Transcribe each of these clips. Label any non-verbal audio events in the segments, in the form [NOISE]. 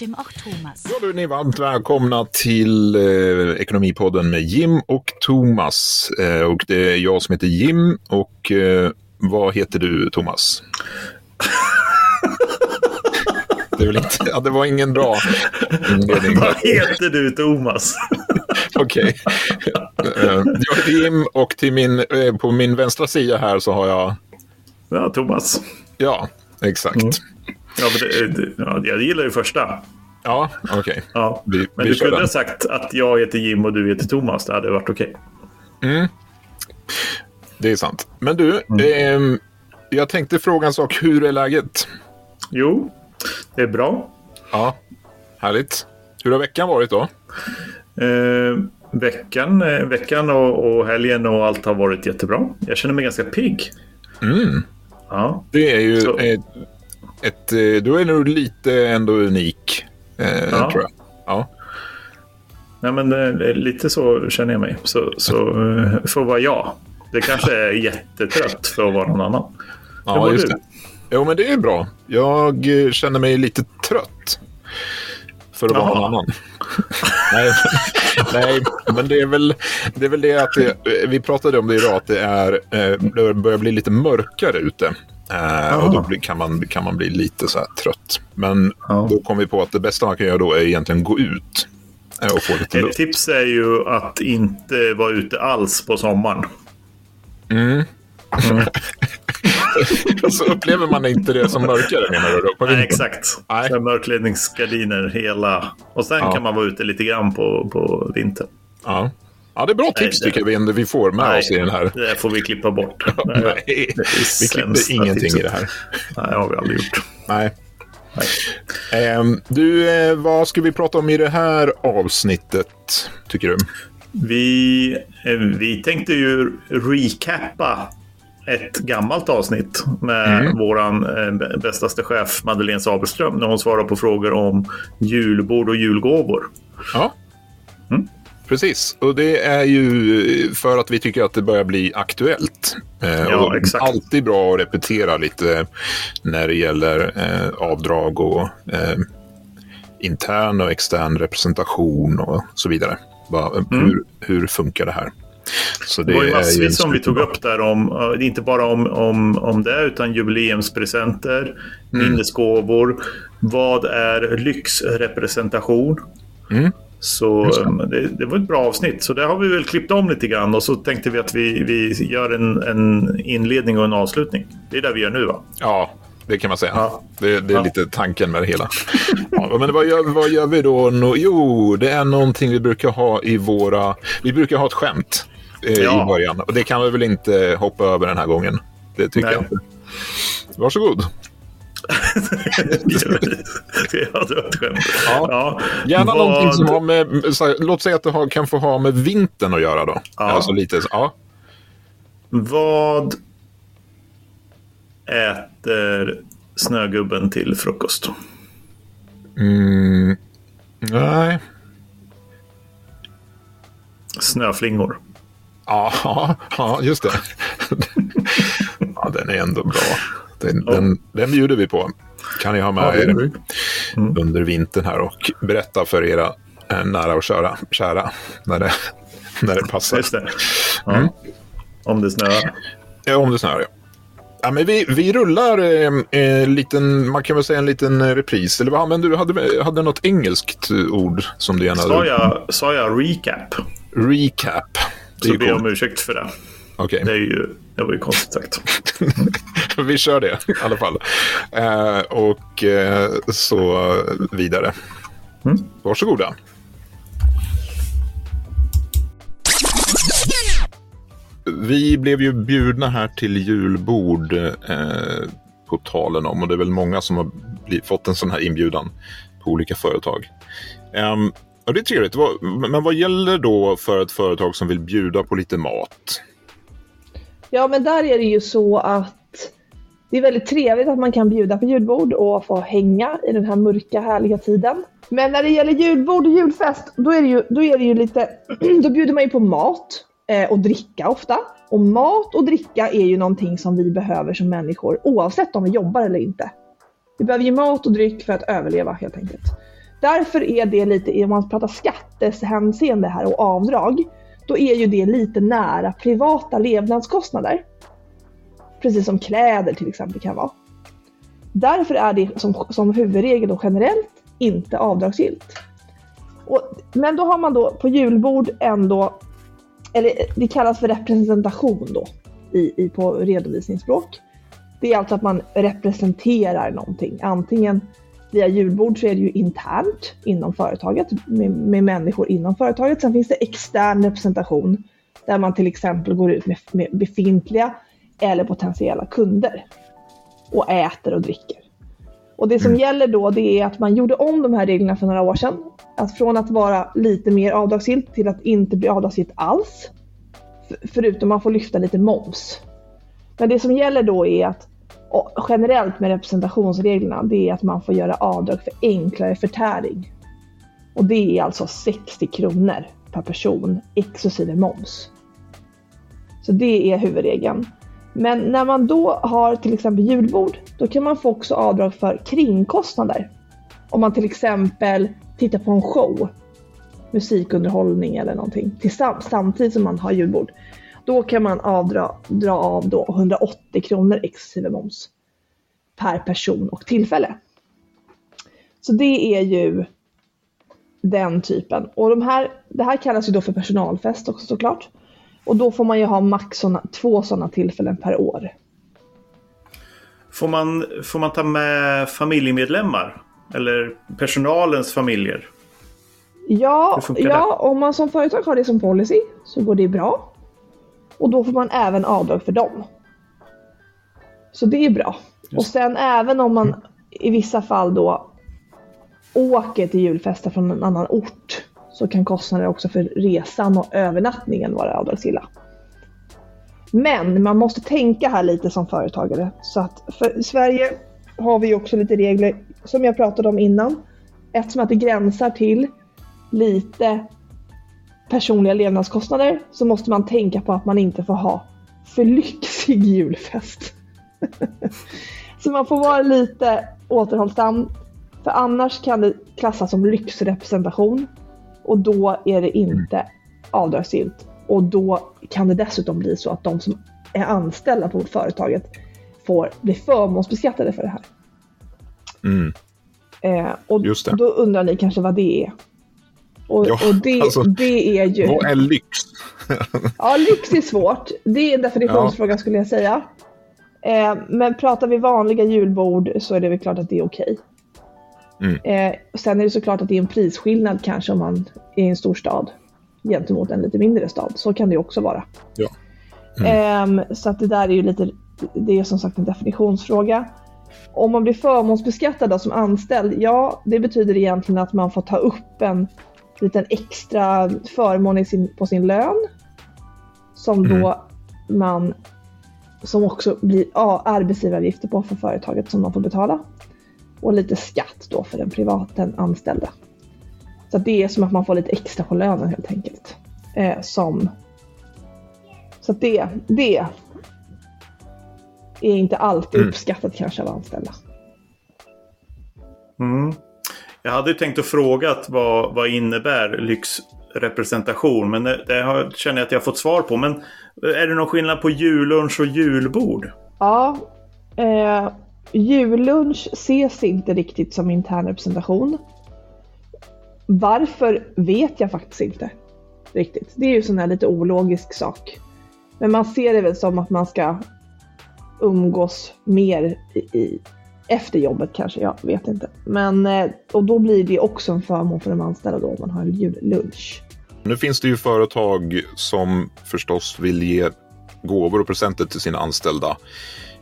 Jim och Thomas. Ja, då är ni varmt välkomna till eh, Ekonomipodden med Jim och Thomas. Eh, och det är jag som heter Jim och eh, vad heter du Thomas? det, är väl inte, ja, det var ingen bra inledning. [LAUGHS] Vad heter du Thomas? [LAUGHS] Okej. Eh, jag heter Jim och till min, eh, på min vänstra sida här så har jag... Ja, Thomas. Ja, exakt. Ja, det, det, ja, jag gillar ju första. Ja, okej. Ja. Vi- men vi du kunde ha sagt att jag heter Jim och du heter Thomas. Det hade varit okej. Det är sant. Men du, ehm, jag tänkte fråga en sak. Hur är läget? Jo, det är bra. Ja, härligt. Hur har veckan varit då? Eh, veckan, eh, veckan och, och helgen och allt har varit jättebra. Jag känner mig ganska pigg. Ja, Det är ju Så- ett, ett... eh, Du är nog lite ändå unik, eh, Ja. tror jag. Ja. Nej, men lite så känner jag mig. Så, så eh, får vara jag. Det kanske är [LAUGHS] jättetrött för att vara någon annan. Ja, just det. Jo, men det är bra. Jag eh, känner mig lite trött. För att vara Jaha. någon annan. [LAUGHS] nej, nej, men det är väl det, är väl det att det, vi pratade om det idag, att det, är, det börjar bli lite mörkare ute. Eh, och då blir, kan, man, kan man bli lite så här trött. Men Ja. då kom vi på att det bästa man kan göra då är egentligen gå ut eh, och få lite Ett luft. tips är ju att inte vara ute alls på sommaren. [LAUGHS] så upplever man inte det som mörkare menar du? Då, Nej, exakt. Nej. Så mörkläggningsgardiner hela. Och sen Ja. kan man vara ute lite grann på, på vintern. Ja. Ja, det är bra tips det- tycker jag vi får med oss i den här. det får vi klippa bort. [LAUGHS] Nej, vi klipper ingenting tipset. i det här. Nej, det har vi aldrig gjort. Nej. Nej. Ehm, du, eh, vad ska vi prata om i det här avsnittet, tycker du? Vi, eh, vi tänkte ju recappa ett gammalt avsnitt med Mm. våran eh, bästaste chef Madeleine Sabelström när hon svarar på frågor om julbord och julgåvor. Ja. Mm. Precis, och det är ju för att vi tycker att det börjar bli aktuellt. Eh, Ja, och exakt. Alltid bra att repetera lite när det gäller eh, avdrag och eh, intern och extern representation och så vidare. Va, hur, hur funkar det här? Mm. Det var ju massvis som vi tog upp där om, inte bara om, om, om det, utan jubileumspresenter, Mm. minnesgåvor. Vad är lyxrepresentation? Mm. Så det, det var ett bra avsnitt. Så det har vi väl klippt om lite grann och så tänkte vi att vi, vi gör en, en inledning och en avslutning. Det är det vi gör nu va? Ja, det kan man säga. Ja. Det, det är Ja. lite tanken med det hela. Ja, men vad gör, vad gör vi då? Jo, det är någonting vi brukar ha i våra... Vi brukar ha ett skämt eh, i början. Och det kan vi väl inte hoppa över den här gången. Det tycker Nej. jag inte. Varsågod. Ja, det var ett skämt. Ja. Gärna Vad- någonting som har med... Här, låt säga att det har, kan få ha med vintern att göra då. Ja. Alltså lite ja. Vad äter snögubben till frukost? Mm, nej. Snöflingor. Ja, ja, [LAUGHS] ja, just det. [LAUGHS] ja, den är ändå bra. Den, den, den bjuder vi på. Kan ni ha med Ja, er vi. under vintern här och berätta för era eh, nära och kära, kära när, det, [LAUGHS] när det passar. Just det. Ja. Mm. Om det snöar. Ja, om det snöar, ja. Ja, men vi, vi rullar eh, eh, liten, man kan väl säga en liten eh, repris. Eller vad använde du? Hade, hade något engelskt ord som du gärna... Sa jag, sa jag recap? Recap. Det Så jag om ursäkt för det. Okej. Det, är ju, det var ju konstigt sagt. [LAUGHS] vi kör det i alla fall. Eh, och eh, så vidare. Mm. Varsågoda. Vi blev ju bjudna här till julbord eh, på talen om och det är väl många som har fått en sån här inbjudan på olika företag. Ehm, och det är trevligt. Men vad gäller då för ett företag som vill bjuda på lite mat? Ja, men där är det ju så att det är väldigt trevligt att man kan bjuda på julbord och få hänga i den här mörka härliga tiden. Men när det gäller julbord och julfest, då är det ju, då är det ju lite, [CLEARS THROAT] då bjuder man ju på mat eh, och dricka ofta. Och mat och dricka är ju någonting som vi behöver som människor oavsett om vi jobbar eller inte. Vi behöver ju mat och dryck för att överleva helt enkelt. Därför är det lite, om man pratar skattehänseende här och avdrag, då är ju det lite nära privata levnadskostnader. Precis som kläder till exempel kan vara. Därför är det som, som huvudregel och generellt inte avdragsgillt. Och, men då har man då på julbord ändå, eller det kallas för representation då i, i, på redovisningsspråk. Det är alltså att man representerar någonting. Antingen via julbord så är det ju internt inom företaget med, med människor inom företaget. Sen finns det extern representation där man till exempel går ut med, med befintliga eller potentiella kunder och äter och dricker. Och det som mm. gäller då det är att man gjorde om de här reglerna för några år sedan. Att från att vara lite mer avdragsgillt till att inte bli avdragsgillt alls. Förutom man får lyfta lite moms. Men det som gäller då är att generellt med representationsreglerna det är att man får göra avdrag för enklare förtäring. Och det är alltså 60 kronor per person exklusive moms. Så det är huvudregeln. Men när man då har till exempel julbord, då kan man få också avdrag för kringkostnader. Om man till exempel tittar på en show, musikunderhållning eller någonting, samtidigt som man har julbord. Då kan man avdra, dra av då 180 kronor exklusive moms per person och tillfälle. Så det är ju den typen. Och de här, det här kallas ju då för personalfest också såklart. Och då får man ju ha max såna, två sådana tillfällen per år. Får man, får man ta med familjemedlemmar? Eller personalens familjer? Ja, ja om man som företag har det som policy så går det bra. Och då får man även avdrag för dem. Så det är bra. Just. Och sen även om man i vissa fall då åker till julfester från en annan ort så kan kostnader också för resan och övernattningen vara avdragsgilla. Men man måste tänka här lite som företagare. Så att för Sverige har vi också lite regler som jag pratade om innan. Eftersom att det gränsar till lite personliga levnadskostnader så måste man tänka på att man inte får ha för lyxig julfest. [LAUGHS] så man får vara lite återhållsam. För annars kan det klassas som lyxrepresentation. Och då är det inte avdragsgillt. Och då kan det dessutom bli så att de som är anställda på företaget får bli förmånsbeskattade för det här. Mm. Eh, och då undrar ni kanske vad det är. Och, ja, och det, alltså, det är ju... Vad är lyx? ja, lyx är svårt. Det är en definitionsfråga ja. skulle jag säga. Eh, men pratar vi vanliga julbord så är det väl klart att det är okej. Mm. Eh, sen är det såklart att det är en prisskillnad kanske om man är i en stor stad gentemot en lite mindre stad. Så kan det också vara. Ja. Mm. Eh, så att det där är ju lite, det är som sagt en definitionsfråga. Om man blir förmånsbeskattad som anställd, ja det betyder egentligen att man får ta upp en liten extra förmån sin, på sin lön. Som mm. då man som också blir ja, arbetsgivaravgifter på för företaget som man får betala. Och lite skatt då för den privata anställda. Så det är som att man får lite extra på lönen helt enkelt. Eh, som... Så det, det är inte alltid mm. uppskattat kanske av anställda. Mm. Jag hade tänkt att fråga vad, vad innebär lyxrepresentation, men det, det har, känner jag att jag har fått svar på. Men är det någon skillnad på jullunch och julbord? Ja, eh, jullunch ses inte riktigt som intern representation. Varför vet jag faktiskt inte riktigt. Det är ju sån här lite ologisk sak. Men man ser det väl som att man ska umgås mer i, i efter jobbet kanske, jag vet inte. Men, eh, och då blir det också en förmån för de anställda då om man har en jullunch. Nu finns det ju företag som förstås vill ge gåvor och presenter till sina anställda.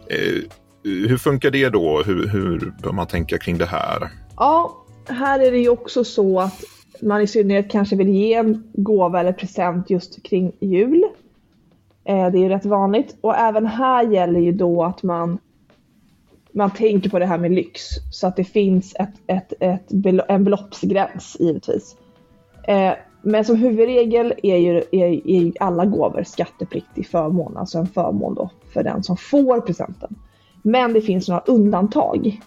Eh, hur funkar det då? Hur, hur bör man tänka kring det här? Ja, här är det ju också så att man i synnerhet kanske vill ge en gåva eller present just kring jul. Eh, det är rätt vanligt och även här gäller ju då att man man tänker på det här med lyx så att det finns ett, ett, ett, en beloppsgräns givetvis. Eh, men som huvudregel är ju, är, är alla gåvor skattepliktig förmån, alltså en förmån då för den som får presenten. Men det finns några undantag.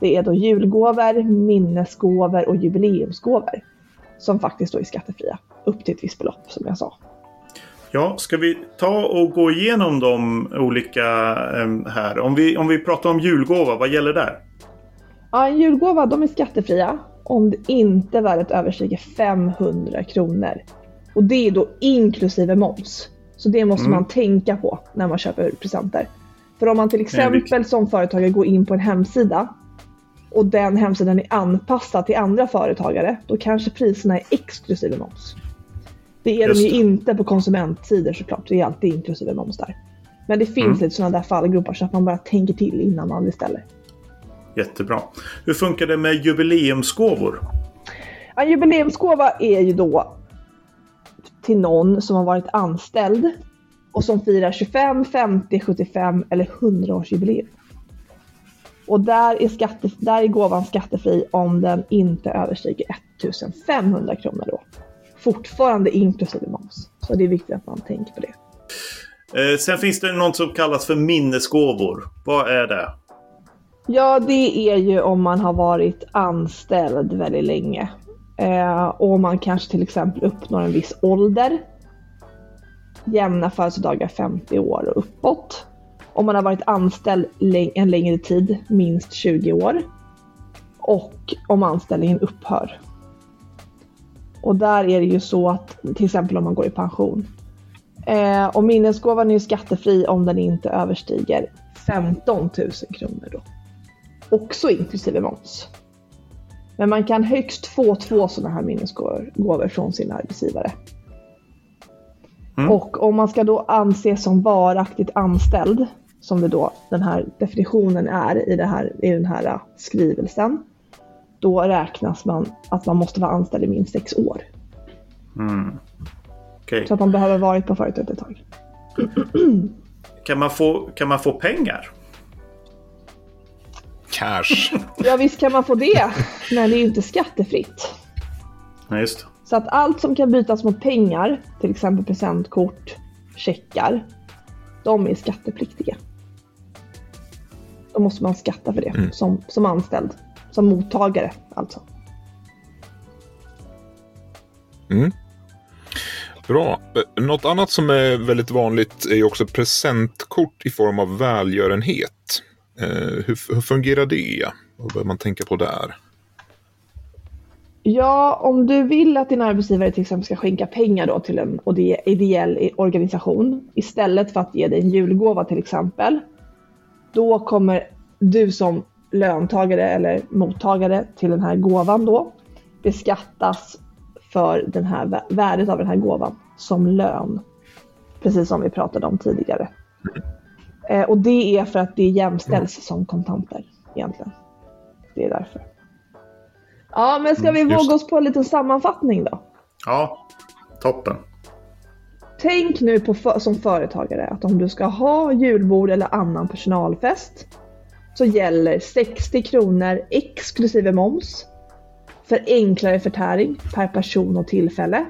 Det är då julgåvor, minnesgåvor och jubileumsgåvor som faktiskt då är skattefria upp till ett visst belopp som jag sa. Ja, ska vi ta och gå igenom de olika eh, här? Om vi, om vi pratar om julgåva, vad gäller där? Ja, en julgåva de är skattefria om det inte värdet överstiger 500 kronor. Och det är då inklusive moms. Så det måste mm. man tänka på när man köper presenter. För om man till exempel som företagare går in på en hemsida och den hemsidan är anpassad till andra företagare, då kanske priserna är exklusive moms. Det är Just de ju det. inte på konsumentsidor såklart, det är alltid inklusive moms där. Men det finns mm. lite sådana där fallgropar så att man bara tänker till innan man beställer. Jättebra. Hur funkar det med jubileumsgåvor? En jubileumsgåva är ju då till någon som har varit anställd och som firar 25, 50, 75 eller 100-årsjubileum. Och där är, skatte, där är gåvan skattefri om den inte överstiger 1500 kronor då. Fortfarande inklusive moms. Så det är viktigt att man tänker på det. Eh, sen finns det något som kallas för minnesgåvor. Vad är det? Ja, det är ju om man har varit anställd väldigt länge. Eh, och man kanske till exempel uppnår en viss ålder. Jämna födelsedagar 50 år och uppåt. Om man har varit anställd en längre tid, minst 20 år. Och om anställningen upphör. Och där är det ju så att till exempel om man går i pension. Eh, och minnesgåvan är ju skattefri om den inte överstiger 15 000 kronor då. Också inklusive moms. Men man kan högst få två sådana här minnesgåvor från sin arbetsgivare. Mm. Och om man ska då anses som varaktigt anställd, som det då den här definitionen är i, här, i den här skrivelsen, då räknas man att man måste vara anställd i minst sex år. Mm. Okay. Så att man behöver varit på företaget ett tag. [CLEARS THROAT] kan, man få, kan man få pengar? Cash. [LAUGHS] ja visst kan man få det, men det är ju inte skattefritt. Nej, just det. Så att allt som kan bytas mot pengar, till exempel presentkort, checkar, de är skattepliktiga. Då måste man skatta för det mm. som, som anställd. Som mottagare alltså. Mm. Bra. Något annat som är väldigt vanligt är också presentkort i form av välgörenhet. Eh, hur, hur fungerar det? Vad bör man tänka på där? Ja, om du vill att din arbetsgivare till exempel ska skänka pengar då till en ideell organisation istället för att ge dig en julgåva till exempel. Då kommer du som löntagare eller mottagare till den här gåvan då beskattas för den här värdet av den här gåvan som lön. Precis som vi pratade om tidigare. Eh, och det är för att det jämställs mm. som kontanter egentligen. Det är därför. Ja, men ska vi mm, våga oss på en liten sammanfattning då? Ja, toppen. Tänk nu på för, som företagare att om du ska ha julbord eller annan personalfest så gäller 60 kronor exklusive moms för enklare förtäring per person och tillfälle.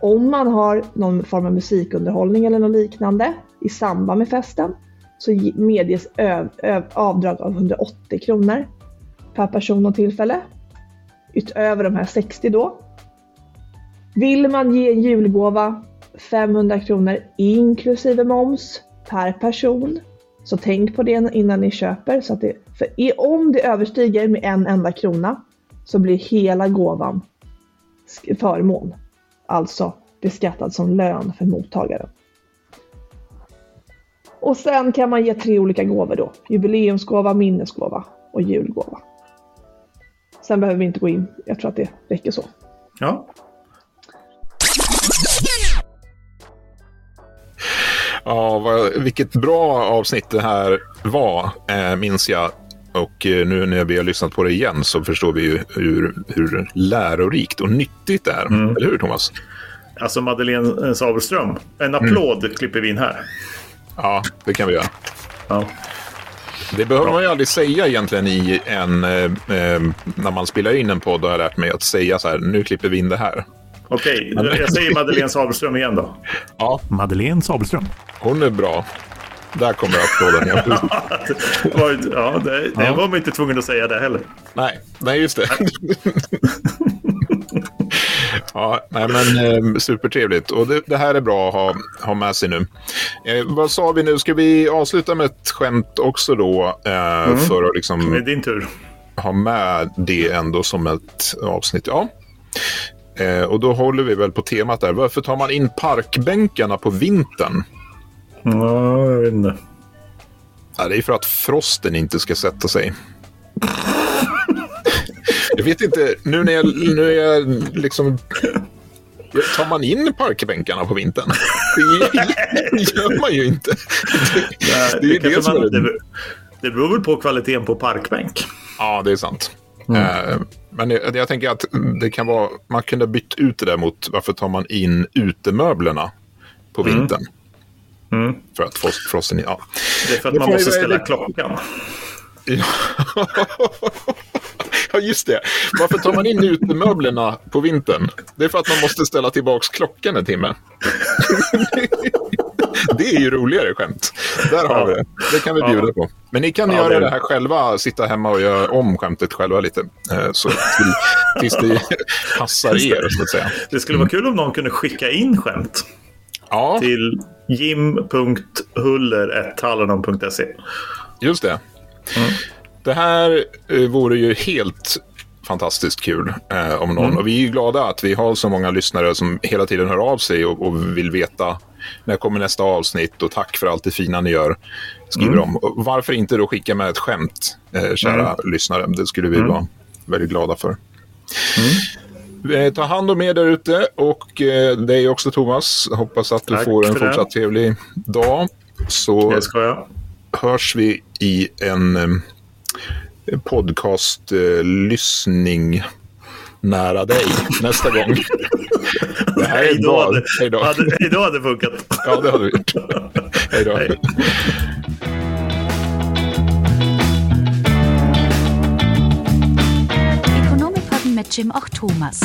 Om man har någon form av musikunderhållning eller något liknande i samband med festen så medges avdrag av 180 kronor per person och tillfälle. Utöver de här 60 då. Vill man ge en julgåva 500 kronor inklusive moms per person. Så tänk på det innan ni köper. Så att det, för om det överstiger med en enda krona så blir hela gåvan förmån. Alltså beskattad som lön för mottagaren. Och sen kan man ge tre olika gåvor då. Jubileumsgåva, minnesgåva och julgåva. Sen behöver vi inte gå in. Jag tror att det räcker så. Ja. Ja, vad, vilket bra avsnitt det här var, äh, minns jag. Och eh, nu när vi har lyssnat på det igen så förstår vi ju hur, hur lärorikt och nyttigt det är. Mm. Eller hur, Thomas? Alltså Madeleine Sabelström. En applåd mm. klipper vi in här. Ja, det kan vi göra. Ja. Det behöver Bra. man ju aldrig säga egentligen i en, eh, eh, när man spelar in en podd har jag lärt mig att säga så här, nu klipper vi in det här. Okej, okay, jag säger Madeleine Sabelström igen då. Ja. Madeleine Sabelström. Hon är bra. där kommer applåden. [LAUGHS] Ja, Det var, ju- ja, det, det Ja. var man inte tvungen att säga det heller. nej, nej, just det. [LAUGHS] ja, nej, men eh, supertrevligt. Och det, det här är bra att ha, ha med sig nu. Eh, vad sa vi nu? Ska vi avsluta med ett skämt också då? Eh, För att liksom Det är din tur. ha med det ändå som ett avsnitt. Ja. Eh, och då håller vi väl på temat där. Varför tar man in parkbänkarna på vintern? Ja, jag vet inte. Ja, det är för att frosten inte ska sätta sig. jag vet inte, nu när jag, nu är jag liksom... Tar man in parkbänkarna på vintern? Det gör man ju inte. Det, det är det som är det, det beror väl på kvaliteten på parkbänk. Ja, det är sant. Eh, men jag, jag tänker att det kan vara, man kunde ha bytt ut det där mot varför tar man in utemöblerna på vintern? Mm. För att frost, frosten... Ja. Det är för att Det man måste ställa välja- klockan. [LAUGHS] ja, just det. Varför tar man in utemöblerna på vintern? Det är för att man måste ställa tillbaka klockan en timme. [LAUGHS] [LAUGHS] det är ju roligare skämt. Där har vi det. Det kan vi bjuda på. Men ni kan Ja, göra det- det här själva, sitta hemma och göra om skämtet själva lite. Eh, Så till, [LAUGHS] tills det passar er, så att säga. Det skulle vara kul om någon kunde skicka in skämt Ja, till jim.huller.hallonon.se. just det. Det här eh, vore ju helt fantastiskt kul eh, om någon. Och vi är ju glada att vi har så många lyssnare som hela tiden hör av sig och, och vill veta när kommer nästa avsnitt och tack för allt det fina ni gör. Skriver de. Och varför inte då skicka med ett skämt, eh, kära lyssnare? Det skulle vi vara väldigt glada för. Eh, Ta hand om er där ute och eh, dig också Thomas. Hoppas att du Tack får en för det. fortsatt trevlig dag. Så Det ska jag. hörs vi i en eh, podcast-lyssning nära dig nästa gång. Hej då hade, Hej då. hade, hade funkat. Ja, det har du gjort. Hej då. Hej. Ökonomipodden mit Jim och Thomas.